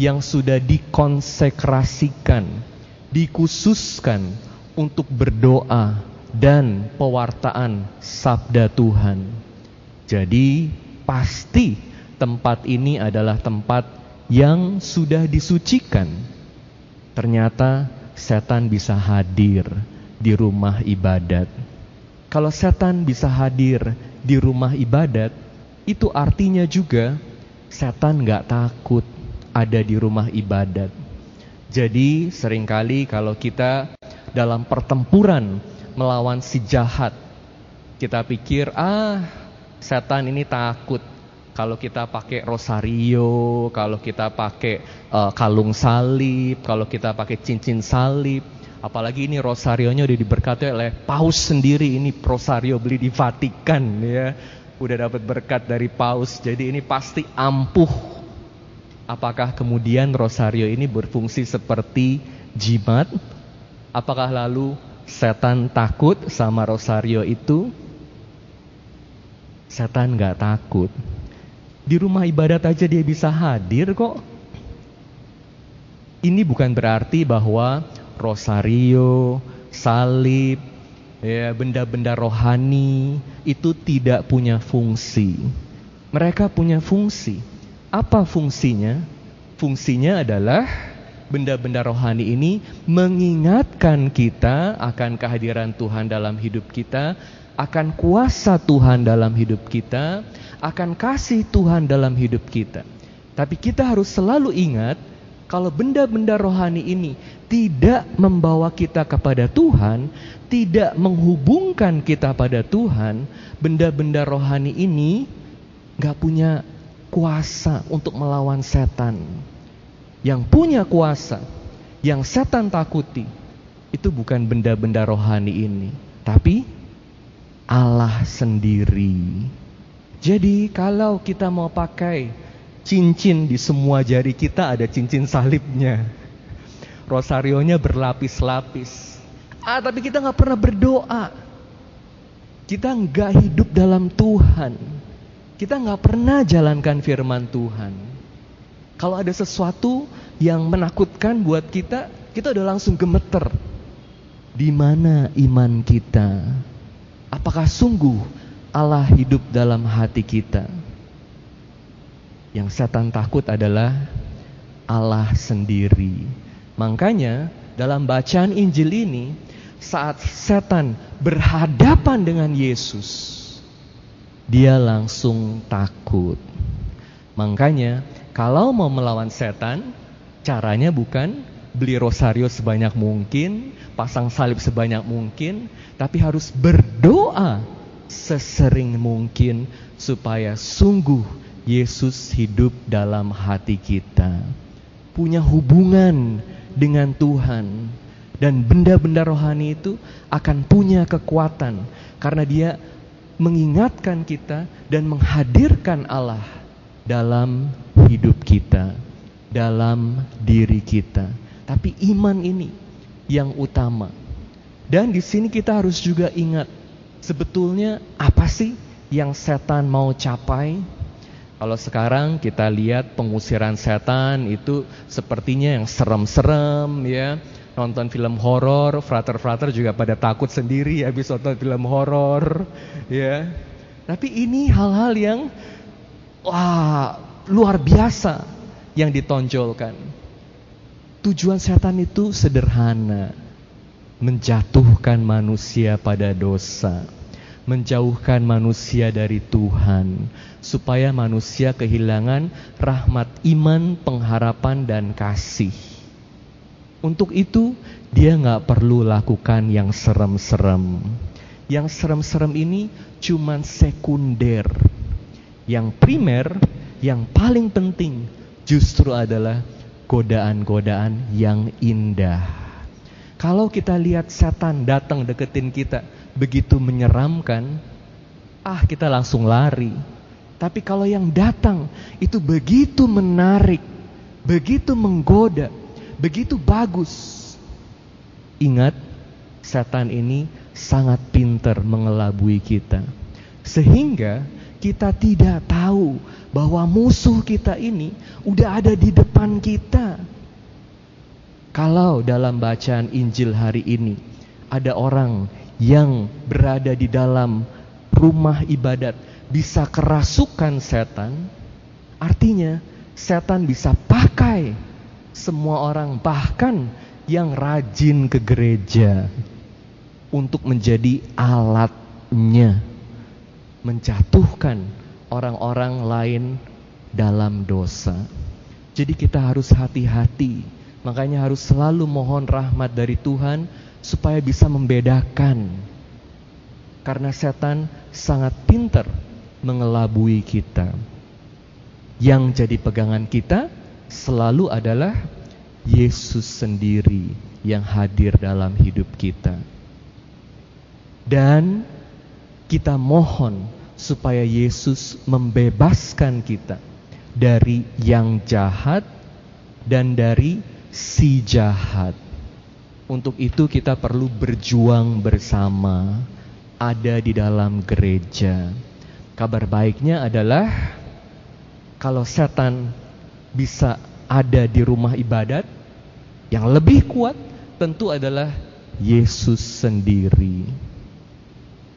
Speaker 1: yang sudah dikonsekrasikan, dikhususkan untuk berdoa dan pewartaan sabda Tuhan. Jadi, pasti tempat ini adalah tempat yang sudah disucikan. Ternyata setan bisa hadir di rumah ibadat. Kalau setan bisa hadir di rumah ibadat, itu artinya juga setan gak takut ada di rumah ibadat. Jadi sering kali kalau kita dalam pertempuran melawan si jahat, kita pikir ah setan ini takut kalau kita pakai rosario, kalau kita pakai uh, kalung salib, kalau kita pakai cincin salib, apalagi ini rosarionya udah diberkati oleh paus sendiri ini rosario beli di Vatikan ya. Udah dapat berkat dari paus. Jadi ini pasti ampuh. Apakah kemudian rosario ini berfungsi seperti jimat? Apakah lalu setan takut sama rosario itu? Setan nggak takut. Di rumah ibadat aja dia bisa hadir kok. Ini bukan berarti bahwa rosario, salib, ya benda-benda rohani itu tidak punya fungsi. Mereka punya fungsi. Apa fungsinya? Fungsinya adalah benda-benda rohani ini mengingatkan kita akan kehadiran Tuhan dalam hidup kita, akan kuasa Tuhan dalam hidup kita, akan kasih Tuhan dalam hidup kita. Tapi kita harus selalu ingat kalau benda-benda rohani ini tidak membawa kita kepada Tuhan, tidak menghubungkan kita pada Tuhan, benda-benda rohani ini nggak punya kuasa untuk melawan setan. Yang punya kuasa, yang setan takuti, itu bukan benda-benda rohani ini, tapi Allah sendiri. Jadi kalau kita mau pakai cincin di semua jari kita ada cincin salibnya. Rosarionya berlapis-lapis. Ah tapi kita nggak pernah berdoa. Kita nggak hidup dalam Tuhan. Kita nggak pernah jalankan firman Tuhan. Kalau ada sesuatu yang menakutkan buat kita, kita udah langsung gemeter. Di mana iman kita? Apakah sungguh Allah hidup dalam hati kita. Yang setan takut adalah Allah sendiri. Makanya dalam bacaan Injil ini saat setan berhadapan dengan Yesus dia langsung takut. Makanya kalau mau melawan setan caranya bukan beli rosario sebanyak mungkin, pasang salib sebanyak mungkin, tapi harus berdoa sesering mungkin supaya sungguh Yesus hidup dalam hati kita. Punya hubungan dengan Tuhan. Dan benda-benda rohani itu akan punya kekuatan. Karena dia mengingatkan kita dan menghadirkan Allah dalam hidup kita. Dalam diri kita. Tapi iman ini yang utama. Dan di sini kita harus juga ingat sebetulnya apa sih yang setan mau capai? Kalau sekarang kita lihat pengusiran setan itu sepertinya yang serem-serem ya. Nonton film horor, frater-frater juga pada takut sendiri habis nonton film horor ya. Tapi ini hal-hal yang wah luar biasa yang ditonjolkan. Tujuan setan itu sederhana. Menjatuhkan manusia pada dosa. Menjauhkan manusia dari Tuhan. Supaya manusia kehilangan rahmat iman, pengharapan, dan kasih. Untuk itu, dia nggak perlu lakukan yang serem-serem. Yang serem-serem ini cuman sekunder. Yang primer, yang paling penting justru adalah godaan-godaan yang indah. Kalau kita lihat setan datang deketin kita begitu menyeramkan, ah kita langsung lari. Tapi kalau yang datang itu begitu menarik, begitu menggoda, begitu bagus. Ingat, setan ini sangat pintar mengelabui kita. Sehingga kita tidak tahu bahwa musuh kita ini udah ada di depan kita. Kalau dalam bacaan Injil hari ini ada orang yang berada di dalam rumah ibadat bisa kerasukan setan, artinya setan bisa pakai semua orang bahkan yang rajin ke gereja untuk menjadi alatnya menjatuhkan orang-orang lain dalam dosa. Jadi kita harus hati-hati. Makanya harus selalu mohon rahmat dari Tuhan supaya bisa membedakan. Karena setan sangat pintar mengelabui kita. Yang jadi pegangan kita selalu adalah Yesus sendiri yang hadir dalam hidup kita. Dan kita mohon supaya Yesus membebaskan kita dari yang jahat dan dari si jahat. Untuk itu kita perlu berjuang bersama ada di dalam gereja. Kabar baiknya adalah kalau setan bisa ada di rumah ibadat, yang lebih kuat tentu adalah Yesus sendiri.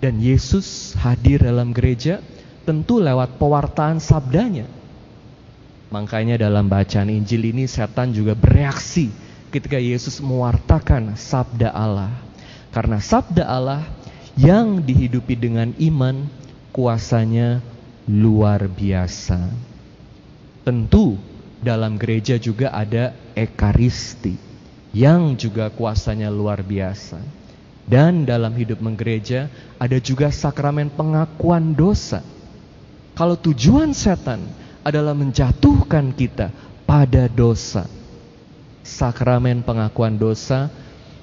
Speaker 1: Dan Yesus hadir dalam gereja tentu lewat pewartaan sabdanya. Makanya dalam bacaan Injil ini setan juga bereaksi ketika Yesus mewartakan sabda Allah. Karena sabda Allah yang dihidupi dengan iman kuasanya luar biasa. Tentu dalam gereja juga ada ekaristi yang juga kuasanya luar biasa. Dan dalam hidup menggereja ada juga sakramen pengakuan dosa. Kalau tujuan setan adalah menjatuhkan kita pada dosa. Sakramen pengakuan dosa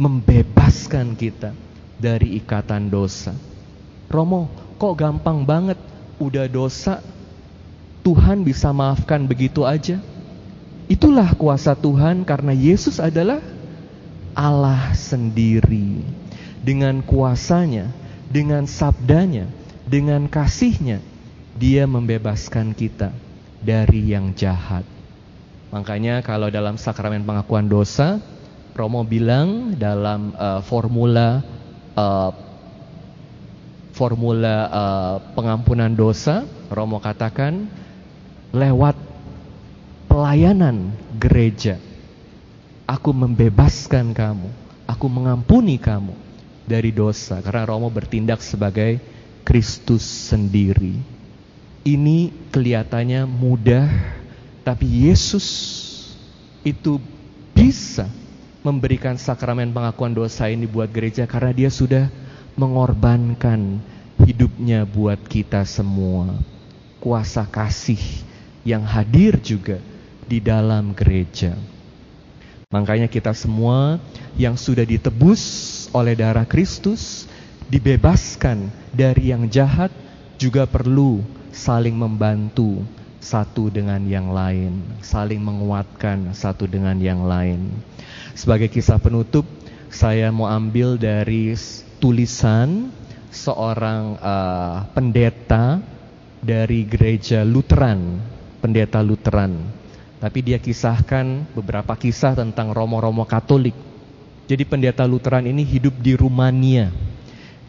Speaker 1: membebaskan kita dari ikatan dosa. Romo, kok gampang banget udah dosa Tuhan bisa maafkan begitu aja? Itulah kuasa Tuhan karena Yesus adalah Allah sendiri dengan kuasanya, dengan sabdanya, dengan kasihnya, dia membebaskan kita dari yang jahat. Makanya kalau dalam sakramen pengakuan dosa, Romo bilang dalam uh, formula uh, formula uh, pengampunan dosa, Romo katakan lewat pelayanan gereja, aku membebaskan kamu, aku mengampuni kamu dari dosa karena Romo bertindak sebagai Kristus sendiri. Ini kelihatannya mudah, tapi Yesus itu bisa memberikan sakramen pengakuan dosa ini buat gereja karena dia sudah mengorbankan hidupnya buat kita semua. Kuasa kasih yang hadir juga di dalam gereja. Makanya kita semua yang sudah ditebus oleh darah Kristus, dibebaskan dari yang jahat, juga perlu saling membantu satu dengan yang lain, saling menguatkan satu dengan yang lain. Sebagai kisah penutup, saya mau ambil dari tulisan seorang uh, pendeta dari gereja Lutheran, pendeta Lutheran. Tapi dia kisahkan beberapa kisah tentang romo-romo Katolik. Jadi pendeta Lutheran ini hidup di Rumania.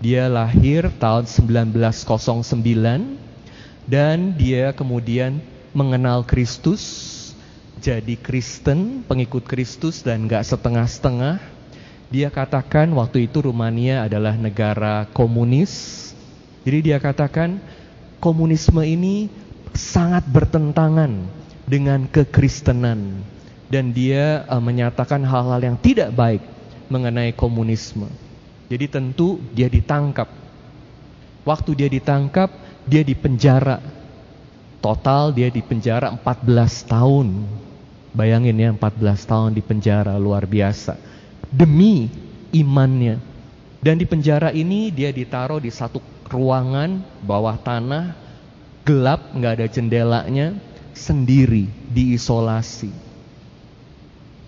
Speaker 1: Dia lahir tahun 1909 dan dia kemudian mengenal Kristus, jadi Kristen, pengikut Kristus dan gak setengah-setengah. Dia katakan waktu itu Rumania adalah negara komunis. Jadi dia katakan komunisme ini sangat bertentangan dengan kekristenan dan dia uh, menyatakan hal-hal yang tidak baik mengenai komunisme. Jadi tentu dia ditangkap. Waktu dia ditangkap, dia dipenjara. Total dia dipenjara 14 tahun. Bayangin ya 14 tahun di penjara luar biasa. Demi imannya. Dan di penjara ini dia ditaruh di satu ruangan bawah tanah gelap nggak ada jendelanya sendiri diisolasi.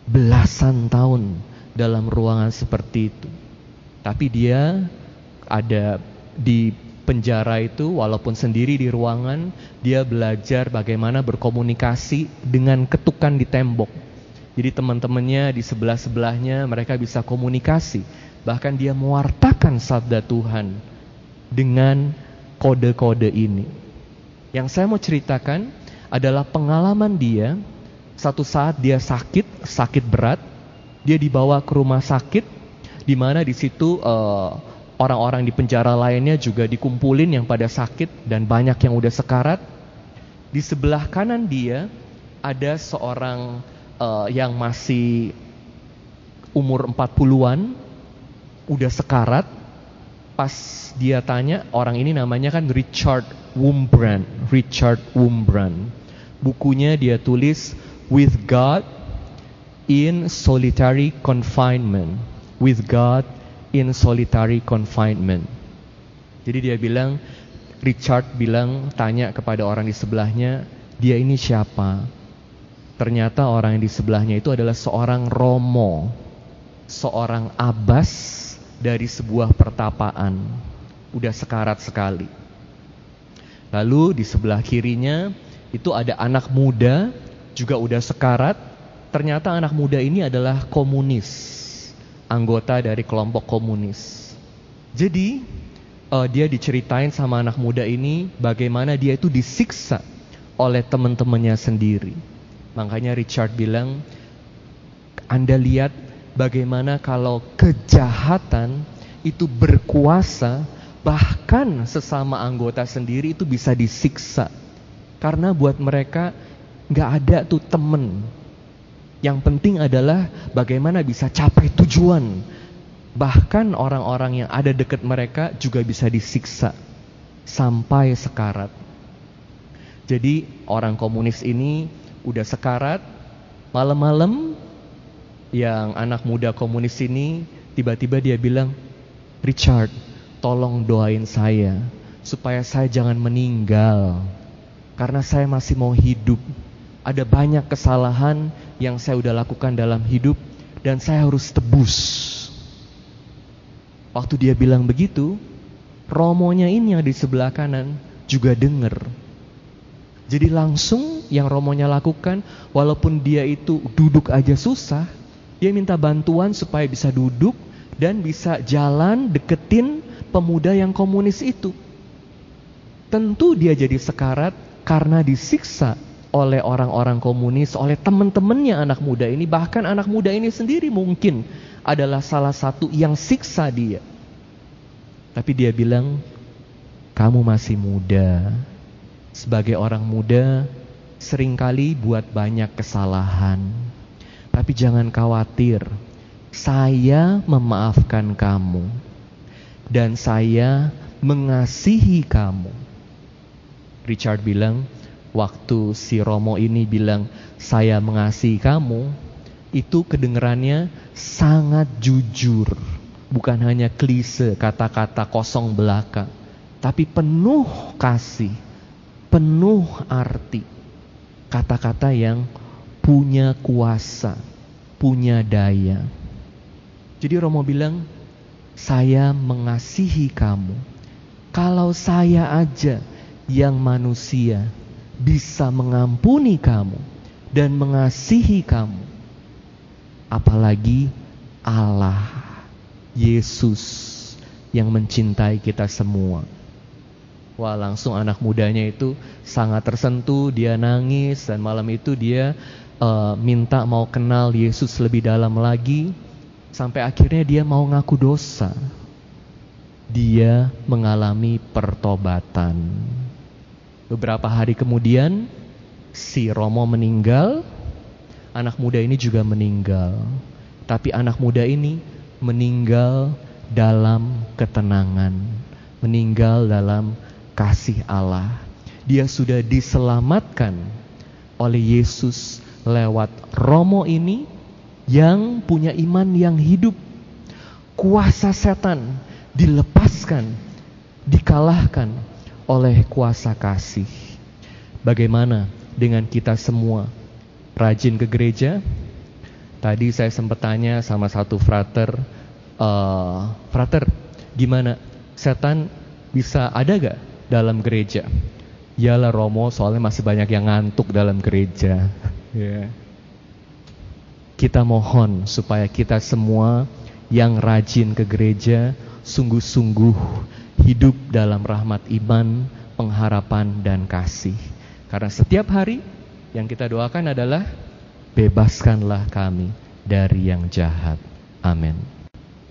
Speaker 1: Belasan tahun dalam ruangan seperti itu. Tapi dia ada di penjara itu walaupun sendiri di ruangan dia belajar bagaimana berkomunikasi dengan ketukan di tembok jadi teman-temannya di sebelah-sebelahnya mereka bisa komunikasi bahkan dia mewartakan sabda Tuhan dengan kode-kode ini. Yang saya mau ceritakan adalah pengalaman dia satu saat dia sakit, sakit berat, dia dibawa ke rumah sakit di mana di situ uh, orang-orang di penjara lainnya juga dikumpulin yang pada sakit dan banyak yang udah sekarat. Di sebelah kanan dia ada seorang uh, yang masih umur 40-an udah sekarat pas dia tanya orang ini namanya kan Richard Wurmbrand, Richard Wurmbrand. Bukunya dia tulis With God in Solitary Confinement, With God in Solitary Confinement. Jadi dia bilang Richard bilang tanya kepada orang di sebelahnya, dia ini siapa? Ternyata orang yang di sebelahnya itu adalah seorang romo, seorang abbas dari sebuah pertapaan udah sekarat sekali. Lalu di sebelah kirinya itu ada anak muda juga udah sekarat. Ternyata anak muda ini adalah komunis, anggota dari kelompok komunis. Jadi uh, dia diceritain sama anak muda ini bagaimana dia itu disiksa oleh teman-temannya sendiri. Makanya Richard bilang, Anda lihat bagaimana kalau kejahatan itu berkuasa bahkan sesama anggota sendiri itu bisa disiksa. Karena buat mereka nggak ada tuh temen. Yang penting adalah bagaimana bisa capai tujuan. Bahkan orang-orang yang ada dekat mereka juga bisa disiksa. Sampai sekarat. Jadi orang komunis ini udah sekarat malam-malam yang anak muda komunis ini tiba-tiba dia bilang Richard tolong doain saya supaya saya jangan meninggal karena saya masih mau hidup. Ada banyak kesalahan yang saya udah lakukan dalam hidup dan saya harus tebus. Waktu dia bilang begitu, romonya ini yang di sebelah kanan juga dengar. Jadi langsung yang romonya lakukan, walaupun dia itu duduk aja susah, dia minta bantuan supaya bisa duduk dan bisa jalan deketin pemuda yang komunis itu. Tentu dia jadi sekarat karena disiksa oleh orang-orang komunis, oleh teman-temannya anak muda ini, bahkan anak muda ini sendiri mungkin adalah salah satu yang siksa dia. Tapi dia bilang, kamu masih muda. Sebagai orang muda, sering kali buat banyak kesalahan. Tapi jangan khawatir, saya memaafkan kamu dan saya mengasihi kamu. Richard bilang, waktu si Romo ini bilang saya mengasihi kamu, itu kedengarannya sangat jujur. Bukan hanya klise, kata-kata kosong belaka, tapi penuh kasih, penuh arti. Kata-kata yang punya kuasa, punya daya. Jadi Romo bilang, saya mengasihi kamu. Kalau saya aja yang manusia bisa mengampuni kamu dan mengasihi kamu, apalagi Allah, Yesus yang mencintai kita semua. Wah, langsung anak mudanya itu sangat tersentuh, dia nangis dan malam itu dia uh, minta mau kenal Yesus lebih dalam lagi sampai akhirnya dia mau ngaku dosa. Dia mengalami pertobatan. Beberapa hari kemudian si Romo meninggal, anak muda ini juga meninggal. Tapi anak muda ini meninggal dalam ketenangan, meninggal dalam kasih Allah. Dia sudah diselamatkan oleh Yesus lewat Romo ini yang punya iman yang hidup. Kuasa setan dilepaskan, dikalahkan oleh kuasa kasih. Bagaimana dengan kita semua? Rajin ke gereja? Tadi saya sempat tanya sama satu frater, uh, frater, gimana setan bisa ada gak dalam gereja. Yalah Romo, soalnya masih banyak yang ngantuk dalam gereja. Yeah. Kita mohon supaya kita semua yang rajin ke gereja sungguh-sungguh hidup dalam rahmat iman, pengharapan dan kasih. Karena setiap hari yang kita doakan adalah bebaskanlah kami dari yang jahat. Amin.